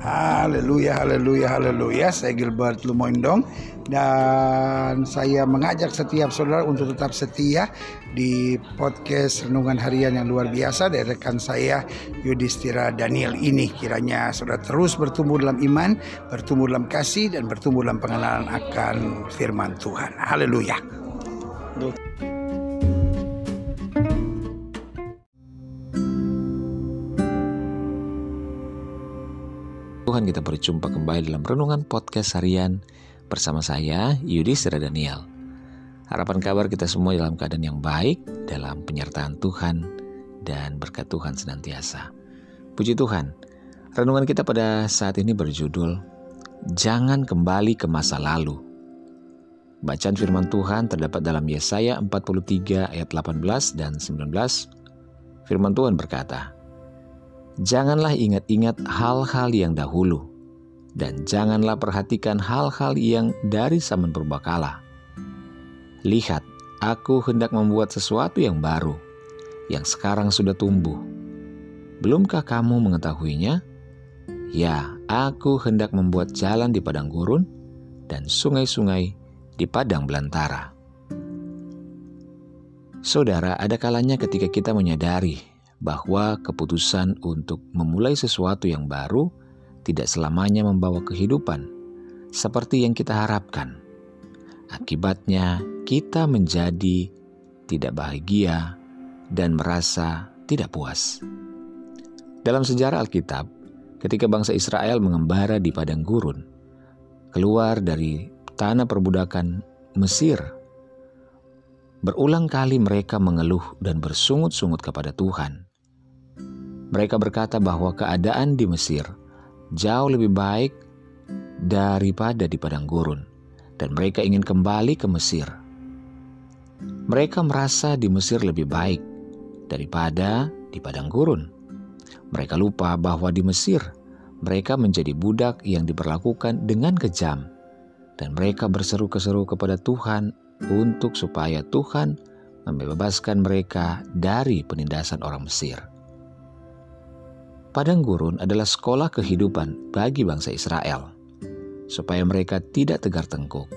Haleluya, haleluya, haleluya. Saya Gilbert Lumoindong dan saya mengajak setiap saudara untuk tetap setia di podcast Renungan Harian yang luar biasa dari rekan saya Yudhistira Daniel ini. Kiranya saudara terus bertumbuh dalam iman, bertumbuh dalam kasih dan bertumbuh dalam pengenalan akan firman Tuhan. Haleluya. Tuhan kita berjumpa kembali dalam Renungan Podcast Harian bersama saya Yudi Sera Daniel. Harapan kabar kita semua dalam keadaan yang baik, dalam penyertaan Tuhan, dan berkat Tuhan senantiasa. Puji Tuhan, renungan kita pada saat ini berjudul Jangan Kembali ke Masa Lalu. Bacaan firman Tuhan terdapat dalam Yesaya 43 ayat 18 dan 19. Firman Tuhan berkata, Janganlah ingat-ingat hal-hal yang dahulu, dan janganlah perhatikan hal-hal yang dari zaman berbakala. Lihat, aku hendak membuat sesuatu yang baru, yang sekarang sudah tumbuh. Belumkah kamu mengetahuinya? Ya, aku hendak membuat jalan di padang gurun dan sungai-sungai di padang belantara. Saudara, ada kalanya ketika kita menyadari bahwa keputusan untuk memulai sesuatu yang baru tidak selamanya membawa kehidupan seperti yang kita harapkan. Akibatnya, kita menjadi tidak bahagia dan merasa tidak puas. Dalam sejarah Alkitab, ketika bangsa Israel mengembara di padang gurun, keluar dari tanah perbudakan Mesir, berulang kali mereka mengeluh dan bersungut-sungut kepada Tuhan mereka berkata bahwa keadaan di Mesir jauh lebih baik daripada di padang gurun, dan mereka ingin kembali ke Mesir. Mereka merasa di Mesir lebih baik daripada di padang gurun. Mereka lupa bahwa di Mesir mereka menjadi budak yang diperlakukan dengan kejam, dan mereka berseru-keseru kepada Tuhan untuk supaya Tuhan membebaskan mereka dari penindasan orang Mesir. Padang gurun adalah sekolah kehidupan bagi bangsa Israel, supaya mereka tidak tegar tengkuk.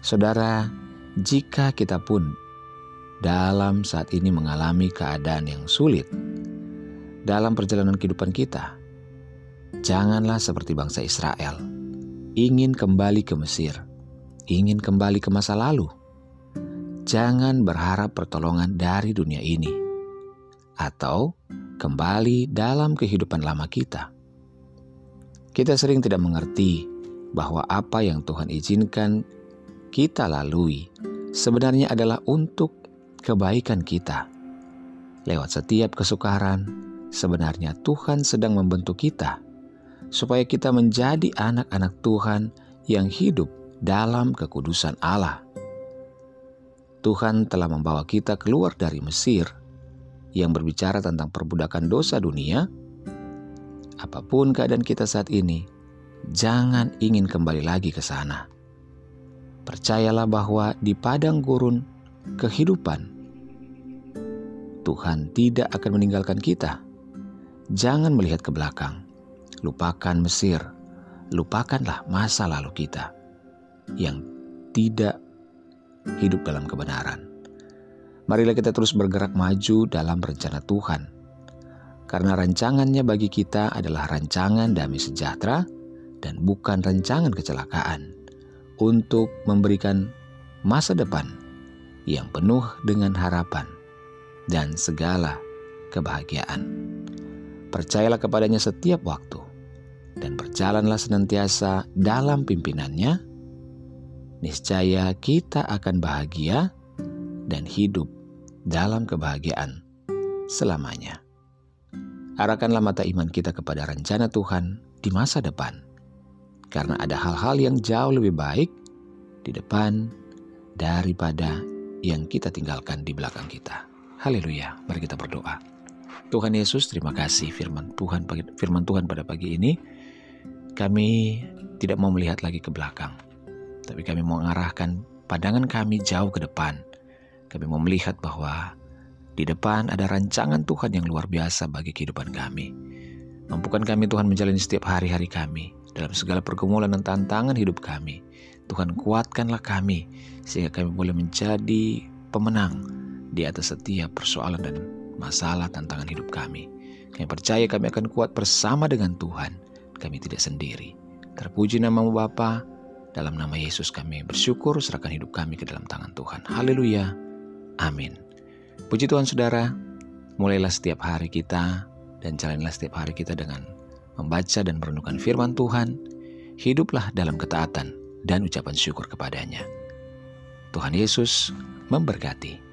Saudara, jika kita pun dalam saat ini mengalami keadaan yang sulit dalam perjalanan kehidupan kita, janganlah seperti bangsa Israel, ingin kembali ke Mesir, ingin kembali ke masa lalu. Jangan berharap pertolongan dari dunia ini, atau kembali dalam kehidupan lama kita. Kita sering tidak mengerti bahwa apa yang Tuhan izinkan kita lalui sebenarnya adalah untuk kebaikan kita. Lewat setiap kesukaran, sebenarnya Tuhan sedang membentuk kita supaya kita menjadi anak-anak Tuhan yang hidup dalam kekudusan Allah. Tuhan telah membawa kita keluar dari Mesir yang berbicara tentang perbudakan dosa dunia, apa pun keadaan kita saat ini, jangan ingin kembali lagi ke sana. Percayalah bahwa di padang gurun kehidupan, Tuhan tidak akan meninggalkan kita. Jangan melihat ke belakang, lupakan Mesir, lupakanlah masa lalu kita yang tidak hidup dalam kebenaran. Marilah kita terus bergerak maju dalam rencana Tuhan. Karena rancangannya bagi kita adalah rancangan damai sejahtera dan bukan rancangan kecelakaan untuk memberikan masa depan yang penuh dengan harapan dan segala kebahagiaan. Percayalah kepadanya setiap waktu dan berjalanlah senantiasa dalam pimpinannya. Niscaya kita akan bahagia dan hidup dalam kebahagiaan selamanya. Arahkanlah mata iman kita kepada rencana Tuhan di masa depan, karena ada hal-hal yang jauh lebih baik di depan daripada yang kita tinggalkan di belakang kita. Haleluya, mari kita berdoa. Tuhan Yesus, terima kasih firman Tuhan firman Tuhan pada pagi ini. Kami tidak mau melihat lagi ke belakang, tapi kami mau mengarahkan pandangan kami jauh ke depan kami mau melihat bahwa di depan ada rancangan Tuhan yang luar biasa bagi kehidupan kami. Mampukan kami Tuhan menjalani setiap hari-hari kami dalam segala pergumulan dan tantangan hidup kami. Tuhan kuatkanlah kami sehingga kami boleh menjadi pemenang di atas setiap persoalan dan masalah tantangan hidup kami. Kami percaya kami akan kuat bersama dengan Tuhan. Kami tidak sendiri. Terpuji namamu Bapa. Dalam nama Yesus kami bersyukur serahkan hidup kami ke dalam tangan Tuhan. Haleluya. Amin. Puji Tuhan saudara, mulailah setiap hari kita dan jalanlah setiap hari kita dengan membaca dan merenungkan firman Tuhan. Hiduplah dalam ketaatan dan ucapan syukur kepadanya. Tuhan Yesus memberkati.